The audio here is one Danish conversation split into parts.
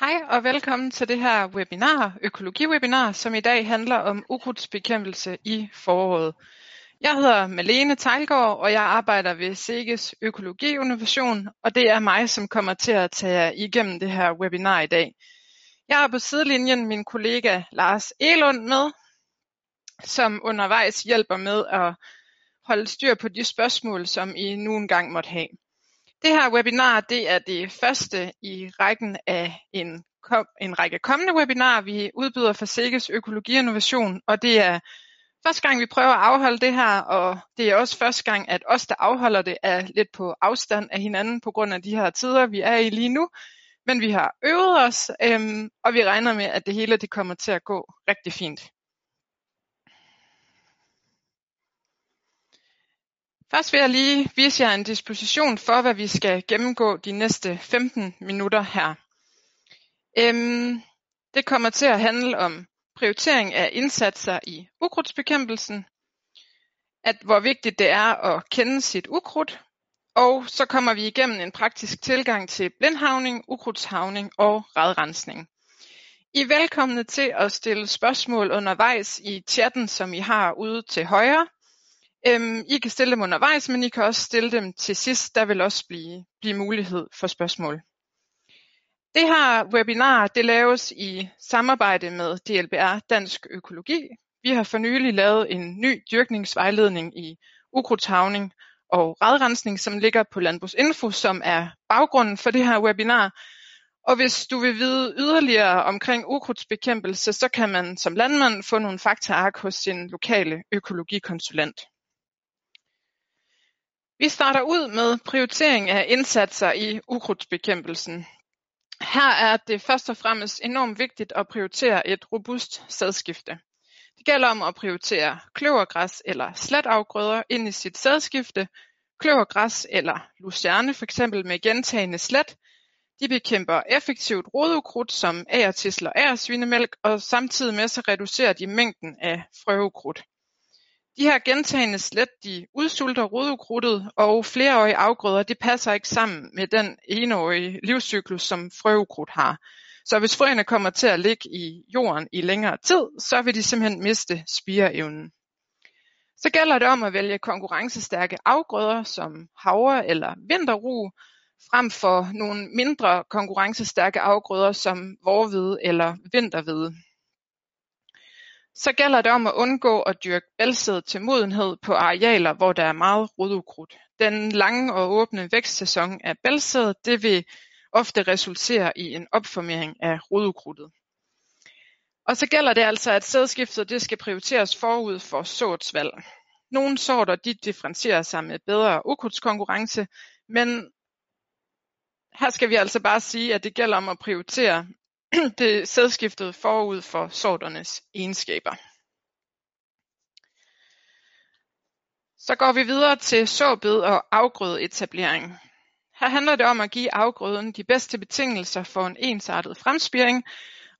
Hej og velkommen til det her webinar, økologiwebinar, som i dag handler om ukrudtsbekæmpelse i foråret. Jeg hedder Malene Tejlgaard, og jeg arbejder ved SEGES Økologi Innovation, og det er mig, som kommer til at tage jer igennem det her webinar i dag. Jeg har på sidelinjen min kollega Lars Elund med, som undervejs hjælper med at holde styr på de spørgsmål, som I nu engang måtte have. Det her webinar det er det første i rækken af en, en række kommende webinarer, vi udbyder for Sikkes Økologi Innovation, og det er første gang, vi prøver at afholde det her, og det er også første gang, at os, der afholder det, er lidt på afstand af hinanden på grund af de her tider, vi er i lige nu. Men vi har øvet os, øhm, og vi regner med, at det hele det kommer til at gå rigtig fint. Først vil jeg lige vise jer en disposition for, hvad vi skal gennemgå de næste 15 minutter her. Øhm, det kommer til at handle om prioritering af indsatser i ukrudtsbekæmpelsen, at hvor vigtigt det er at kende sit ukrudt, og så kommer vi igennem en praktisk tilgang til blindhavning, ukrudtshavning og radrensning. I er velkomne til at stille spørgsmål undervejs i chatten, som I har ude til højre. Øhm, I kan stille dem undervejs, men I kan også stille dem til sidst. Der vil også blive, blive mulighed for spørgsmål. Det her webinar det laves i samarbejde med DLBR Dansk Økologi. Vi har for nylig lavet en ny dyrkningsvejledning i ukrudtshavning og radrensning, som ligger på Landbrugsinfo, som er baggrunden for det her webinar. Og hvis du vil vide yderligere omkring ukrudtsbekæmpelse, så kan man som landmand få nogle faktaark hos sin lokale økologikonsulent. Vi starter ud med prioritering af indsatser i ukrudtsbekæmpelsen. Her er det først og fremmest enormt vigtigt at prioritere et robust sædskifte. Det gælder om at prioritere kløvergræs eller slatafgrøder ind i sit sædskifte. Kløvergræs eller lucerne for eksempel med gentagende slat. De bekæmper effektivt rodukrudt som agertisler og agersvinemælk, og samtidig med så reducerer de mængden af frøukrudt. De her gentagende slet, de udsulter rodukrudtet, og flereårige afgrøder, det passer ikke sammen med den enårige livscyklus, som frøukrudt har. Så hvis frøene kommer til at ligge i jorden i længere tid, så vil de simpelthen miste spireevnen. Så gælder det om at vælge konkurrencestærke afgrøder som havre eller vinterru, frem for nogle mindre konkurrencestærke afgrøder som vorvede eller vinterhvede så gælder det om at undgå at dyrke bælgsæd til modenhed på arealer, hvor der er meget rodukrudt. Den lange og åbne vækstsæson af bælgsæd, det vil ofte resultere i en opformering af rodukrudtet. Og så gælder det altså, at sædskiftet det skal prioriteres forud for sortsvalg. Nogle sorter de differentierer sig med bedre ukrudtskonkurrence, men her skal vi altså bare sige, at det gælder om at prioritere det sædskiftet forud for sorternes egenskaber. Så går vi videre til såbed og afgrødeetablering. Her handler det om at give afgrøden de bedste betingelser for en ensartet fremspiring,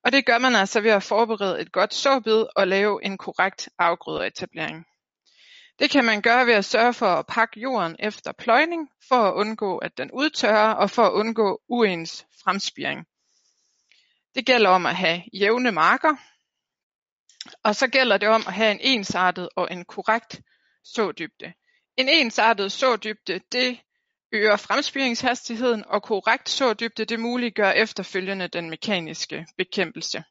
og det gør man altså ved at forberede et godt såbed og lave en korrekt afgrødeetablering. Det kan man gøre ved at sørge for at pakke jorden efter pløjning, for at undgå at den udtørrer og for at undgå uens fremspiring. Det gælder om at have jævne marker, og så gælder det om at have en ensartet og en korrekt sådybde. En ensartet sådybde, det øger fremspiringshastigheden, og korrekt sådybde, det muliggør efterfølgende den mekaniske bekæmpelse.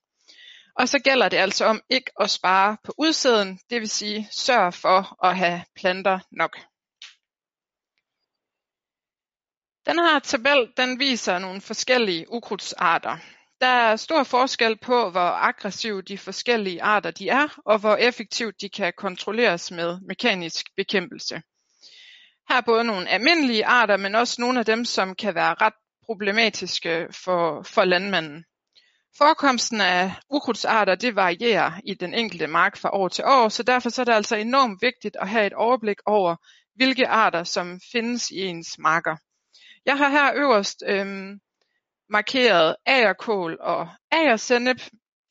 Og så gælder det altså om ikke at spare på udsæden, det vil sige sørg for at have planter nok. Den her tabel den viser nogle forskellige ukrudtsarter. Der er stor forskel på hvor aggressive de forskellige arter de er, og hvor effektivt de kan kontrolleres med mekanisk bekæmpelse. Her er både nogle almindelige arter, men også nogle af dem, som kan være ret problematiske for, for landmanden. Forekomsten af ukrudtsarter det varierer i den enkelte mark fra år til år, så derfor så er det altså enormt vigtigt at have et overblik over, hvilke arter som findes i ens marker. Jeg har her øverst øhm, markeret agerkål og agersennep,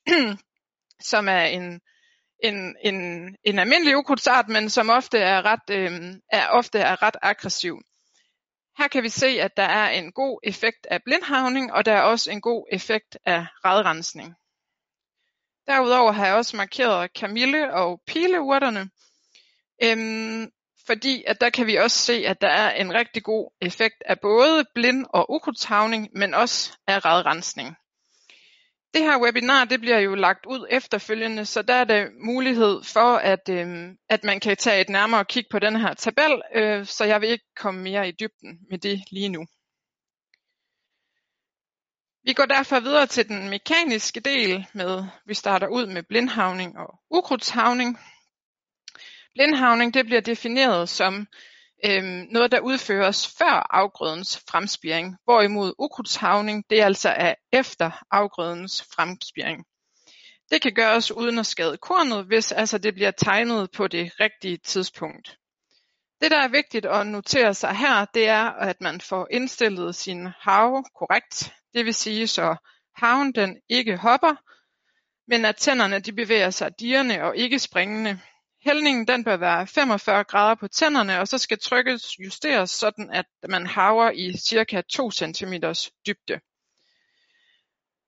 som er en, en, en, en almindelig ukrudtsart, men som ofte er ret, øh, er, ofte er ret aggressiv. Her kan vi se, at der er en god effekt af blindhavning, og der er også en god effekt af radrensning. Derudover har jeg også markeret kamille og pileurterne, øhm, fordi at der kan vi også se, at der er en rigtig god effekt af både blind- og ukrudthavning, men også af radrensning. Det her webinar det bliver jo lagt ud efterfølgende, så der er der mulighed for, at, øh, at man kan tage et nærmere kig på den her tabel, øh, så jeg vil ikke komme mere i dybden med det lige nu. Vi går derfor videre til den mekaniske del med, vi starter ud med blindhavning og ukrudtshavning. Blindhavning det bliver defineret som øhm, noget, der udføres før afgrødens fremspiring, hvorimod ukrudtshavning det altså er efter afgrødens fremspiring. Det kan gøres uden at skade kornet, hvis altså det bliver tegnet på det rigtige tidspunkt. Det, der er vigtigt at notere sig her, det er, at man får indstillet sin hav korrekt. Det vil sige, så haven den ikke hopper, men at tænderne de bevæger sig dierne og ikke springende. Hældningen den bør være 45 grader på tænderne, og så skal trykket justeres, sådan at man haver i cirka 2 cm dybde.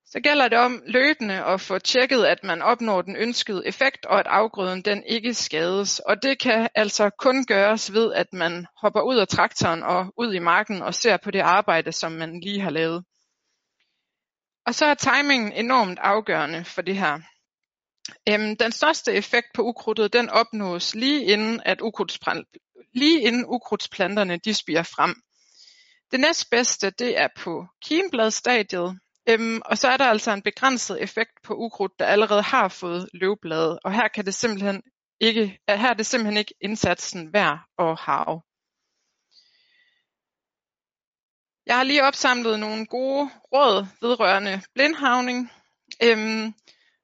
Så gælder det om løbende at få tjekket, at man opnår den ønskede effekt, og at afgrøden den ikke skades. Og det kan altså kun gøres ved, at man hopper ud af traktoren og ud i marken og ser på det arbejde, som man lige har lavet. Og så er timingen enormt afgørende for det her. Øhm, den største effekt på ukrudtet den opnås lige inden, at lige inden ukrudtsplanterne de spiger frem. Det næstbedste det er på kimbladstadiet, øhm, og så er der altså en begrænset effekt på ukrudt, der allerede har fået løvblade, og her kan det simpelthen ikke, her er det simpelthen ikke indsatsen værd at have. Jeg har lige opsamlet nogle gode råd vedrørende blindhavning. Øhm,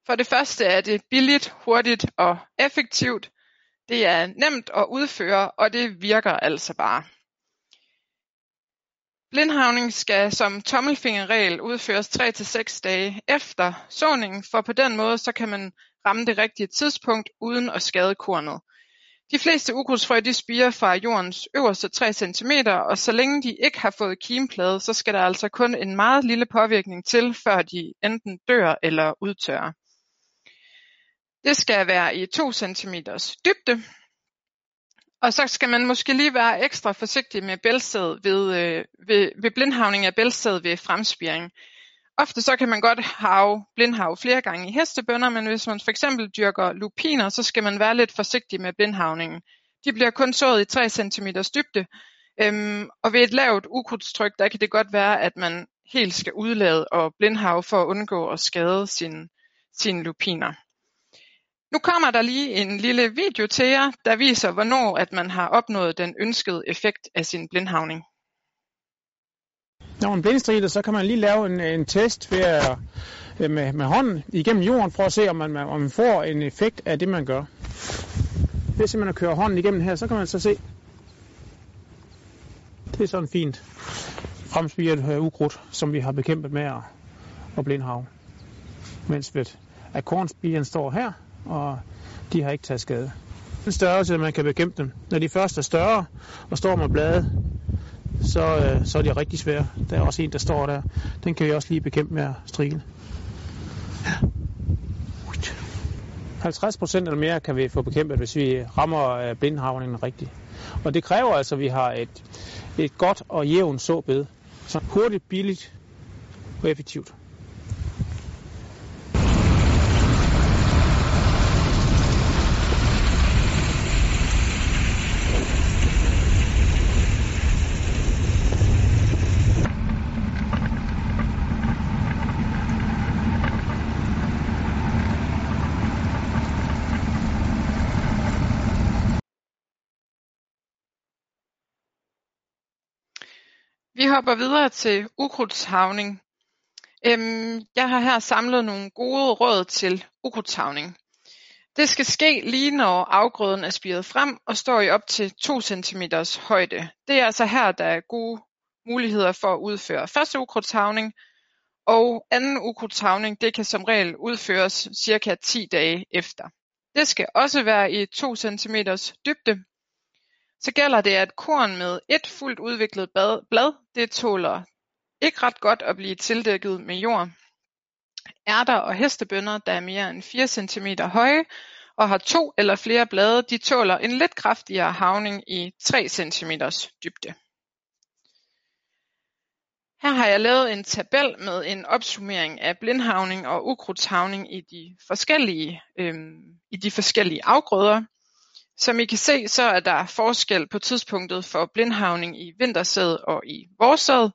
for det første er det billigt, hurtigt og effektivt. Det er nemt at udføre, og det virker altså bare. Blindhavning skal som tommelfingerregel udføres 3-6 dage efter såningen, for på den måde så kan man ramme det rigtige tidspunkt uden at skade kornet. De fleste ukrudtsfrø de spiger fra jordens øverste 3 cm, og så længe de ikke har fået kimplade, så skal der altså kun en meget lille påvirkning til, før de enten dør eller udtørrer. Det skal være i 2 cm dybde. Og så skal man måske lige være ekstra forsigtig med bæltsæd ved, øh, ved, ved blindhavning af bæltsæd ved fremspiring. Ofte så kan man godt have blindhav flere gange i hestebønder, men hvis man for eksempel dyrker lupiner, så skal man være lidt forsigtig med blindhavningen. De bliver kun sået i 3 cm dybde, øhm, og ved et lavt ukrudtstryk, der kan det godt være, at man helt skal udlade og blindhav for at undgå at skade sine, sine lupiner. Nu kommer der lige en lille video til jer, der viser hvornår at man har opnået den ønskede effekt af sin blindhavning. Når man blindstrider, så kan man lige lave en, en test ved at, øh, med, med hånden igennem jorden, for at se, om man, om man får en effekt af det, man gør. Hvis man at køre hånden igennem her, så kan man så se, det er sådan fint fremspiret øh, ukrudt, som vi har bekæmpet med at, at blindhave. Mens ved, at kornspigeren står her, og de har ikke taget skade. Den størrelse, man kan bekæmpe dem. Når de først er større og står med blade, så, øh, så er de rigtig svære. Der er også en, der står der. Den kan vi også lige bekæmpe med at strikke. 50 procent eller mere kan vi få bekæmpet, hvis vi rammer øh, blindhavningen rigtigt. Og det kræver altså, at vi har et, et godt og jævnt såbed. Så hurtigt, billigt og effektivt. Vi hopper videre til ukrudtshavning. Øhm, jeg har her samlet nogle gode råd til ukrudtshavning. Det skal ske lige når afgrøden er spiret frem og står i op til 2 cm højde. Det er altså her, der er gode muligheder for at udføre første ukrudtshavning, og anden ukrudtshavning det kan som regel udføres cirka 10 dage efter. Det skal også være i 2 cm dybde, så gælder det, at korn med et fuldt udviklet blad, det tåler ikke ret godt at blive tildækket med jord. Ærter og hestebønner, der er mere end 4 cm høje og har to eller flere blade, de tåler en lidt kraftigere havning i 3 cm dybde. Her har jeg lavet en tabel med en opsummering af blindhavning og ukrudtshavning i de forskellige, øhm, i de forskellige afgrøder. Som I kan se, så er der forskel på tidspunktet for blindhavning i vintersæd og i vårsæd.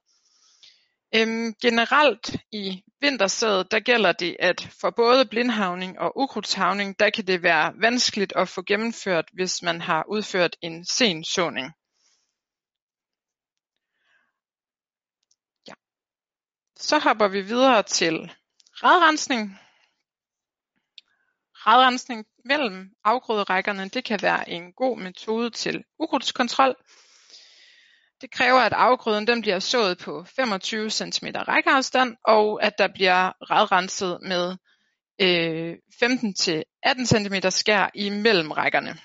Øhm, generelt i vintersæd, der gælder det, at for både blindhavning og ukrudtshavning, der kan det være vanskeligt at få gennemført, hvis man har udført en sen såning. Ja. Så hopper vi videre til radrensning. Radrensning mellem afgrøderækkerne, det kan være en god metode til ukrudtskontrol. Det kræver, at afgrøden den bliver sået på 25 cm rækkeafstand, og at der bliver radrenset med øh, 15-18 cm skær imellem rækkerne.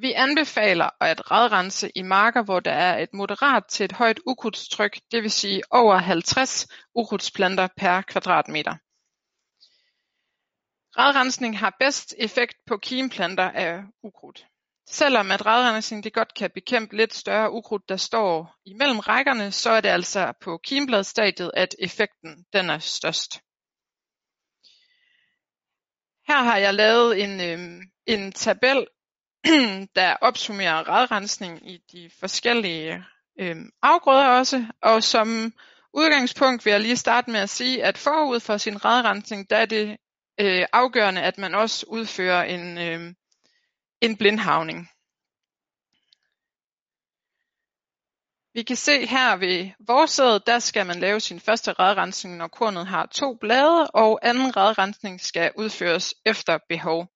Vi anbefaler at radrense i marker, hvor der er et moderat til et højt ukrudtstryk, det vil sige over 50 ukrudtsplanter per kvadratmeter. Radrensning har bedst effekt på kimplanter af ukrudt. Selvom at radrensning det godt kan bekæmpe lidt større ukrudt, der står imellem rækkerne, så er det altså på kimbladstadiet, at effekten den er størst. Her har jeg lavet en, øh, en tabel, der opsummerer radrensning i de forskellige øh, afgrøder også, og som udgangspunkt vil jeg lige starte med at sige, at forud for sin radrensning, der er det øh, afgørende, at man også udfører en, øh, en blindhavning. Vi kan se her ved vårsædet, der skal man lave sin første radrensning, når kornet har to blade, og anden radrensning skal udføres efter behov.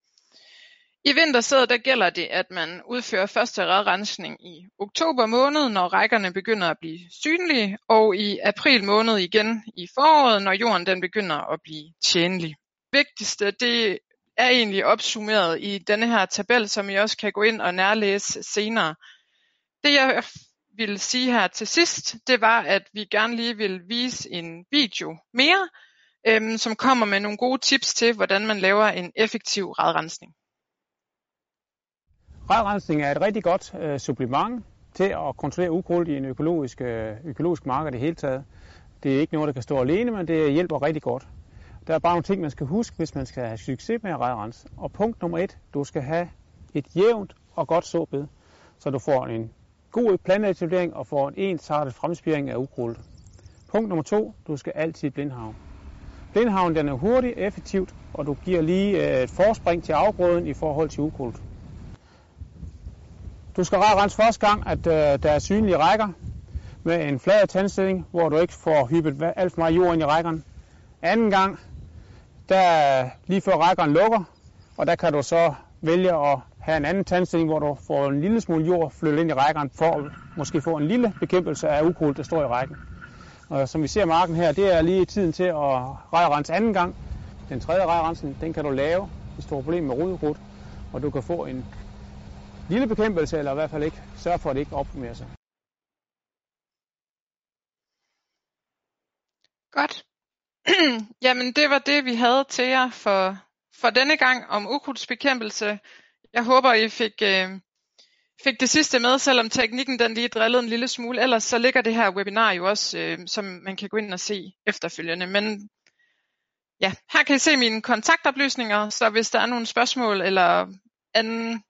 I vintersædet der gælder det, at man udfører første radrensning i oktober måned, når rækkerne begynder at blive synlige, og i april måned igen i foråret, når jorden den begynder at blive tjenlig. Vigtigste det er egentlig opsummeret i denne her tabel, som I også kan gå ind og nærlæse senere. Det jeg ville sige her til sidst, det var, at vi gerne lige vil vise en video mere, øhm, som kommer med nogle gode tips til, hvordan man laver en effektiv radrensning. Radrensning er et rigtig godt øh, supplement til at kontrollere ukrudt i en økologisk, øh, økologisk marked i det hele taget. Det er ikke noget, der kan stå alene, men det hjælper rigtig godt. Der er bare nogle ting, man skal huske, hvis man skal have succes med at radrense. Og punkt nummer et, du skal have et jævnt og godt såbed, så du får en god planteetablering og får en ensartet fremspiring af ukrudt. Punkt nummer to, du skal altid blindhavn. Blindhavn den er hurtig, effektivt, og du giver lige øh, et forspring til afgrøden i forhold til ukrudt. Du skal rense første gang, at øh, der er synlige rækker med en flad tandstilling, hvor du ikke får hyppet alt for meget jord ind i rækkerne. Anden gang, der lige før rækkeren lukker, og der kan du så vælge at have en anden tandstilling, hvor du får en lille smule jord flyttet ind i rækkeren, for at måske få en lille bekæmpelse af ukrudt, der står i rækken. Og som vi ser marken her, det er lige tiden til at rejrense anden gang. Den tredje rejrensning, den kan du lave, hvis du har problemer med rodekrudt, og du kan få en lille bekæmpelse, eller i hvert fald ikke sørge for, at det ikke opformerer sig. Godt. Jamen det var det, vi havde til jer for, for denne gang om ukrudtsbekæmpelse. Jeg håber, I fik, øh, fik det sidste med, selvom teknikken den lige drillede en lille smule. Ellers så ligger det her webinar jo også, øh, som man kan gå ind og se efterfølgende. Men ja, her kan I se mine kontaktoplysninger, så hvis der er nogle spørgsmål eller anden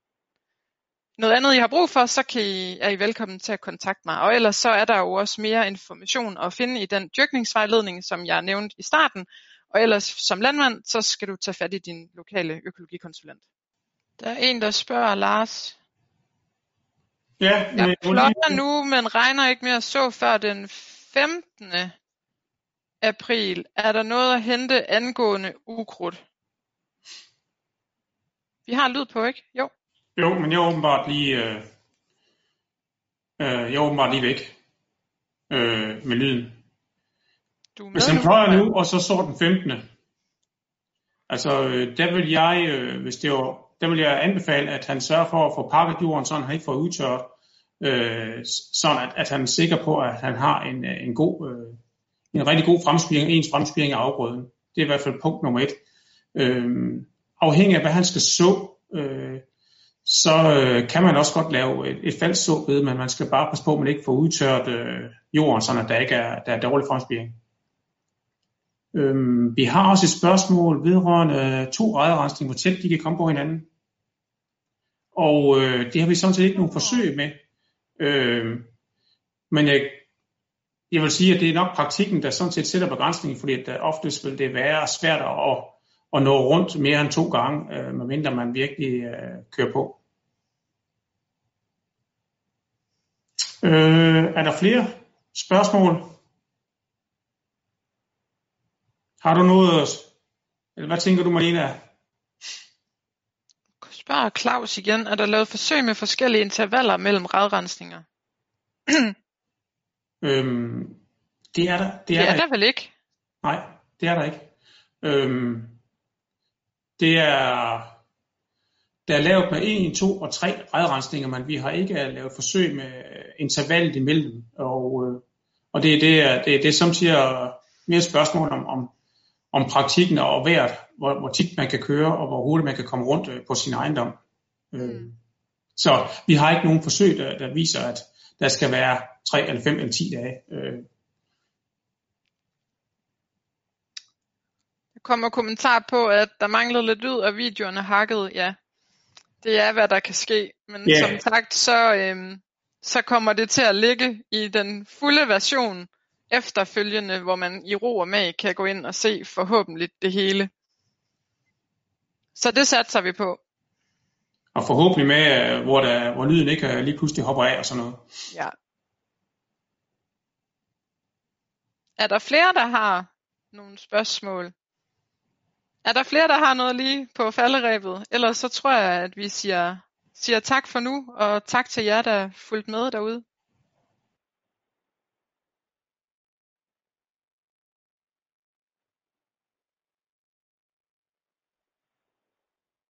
noget andet I har brug for, så kan I, er I velkommen til at kontakte mig. Og ellers så er der jo også mere information at finde i den dyrkningsvejledning, som jeg nævnte i starten. Og ellers som landmand, så skal du tage fat i din lokale økologikonsulent. Der er en, der spørger Lars. Ja, jeg plotter nu, men regner ikke at så før den 15. april. Er der noget at hente angående ukrudt? Vi har lyd på, ikke? Jo. Jo, men jeg er åbenbart lige, øh, øh, jeg er åbenbart lige væk øh, med lyden. Du Hvis den pløjer nu, og så så den 15. Altså, øh, der vil jeg, øh, hvis det var, der vil jeg anbefale, at han sørger for at få pakket jorden, så han ikke får udtørret, øh, sådan at, at han er sikker på, at han har en, en god, øh, en rigtig god fremspiring, ens fremspiring af afgrøden. Det er i hvert fald punkt nummer et. Øh, afhængig af hvad han skal så, øh, så øh, kan man også godt lave et, et falsk såbed, men man skal bare passe på, at man ikke får udtørt øh, jorden, så der ikke er, der er dårlig fremspiring. Øhm, vi har også et spørgsmål vedrørende øh, to rejderensning, hvor tæt de kan komme på hinanden. Og øh, det har vi sådan set ikke nogen forsøg med. Øh, men jeg, jeg vil sige, at det er nok praktikken, der sådan set sætter begrænsningen, fordi at øh, oftest vil det være svært at, at nå rundt mere end to gange, øh, medmindre man virkelig øh, kører på. Øh, er der flere spørgsmål? Har du noget, eller hvad tænker du Marlene? Spørg Claus igen, er der lavet forsøg med forskellige intervaller mellem radrensninger? øhm, det er der, det er, det er der, der vel ikke? Nej, det er der ikke. Øhm, det er, der er lavet med 1, 2 og 3 redrensninger, men vi har ikke lavet forsøg med intervallet imellem. Og, øh, og det, det, er, det, det er samtidig mere et spørgsmål om, om, om praktikken og vejret, hvor, hvor tit man kan køre, og hvor hurtigt man kan komme rundt øh, på sin ejendom. Øh, mm. Så vi har ikke nogen forsøg, der, der viser, at der skal være 3 eller 5 eller 10 dage. Kommer kommentar på, at der manglede lidt lyd, og videoen er hakket. Ja, det er, hvad der kan ske. Men yeah. som sagt, så, øhm, så kommer det til at ligge i den fulde version efterfølgende, hvor man i ro og mag kan gå ind og se forhåbentlig det hele. Så det satser vi på. Og forhåbentlig med, hvor, der, hvor lyden ikke lige pludselig hopper af og sådan noget. Ja. Er der flere, der har nogle spørgsmål? Er der flere, der har noget lige på falderæbet? Ellers så tror jeg, at vi siger, siger tak for nu, og tak til jer, der fulgte med derude.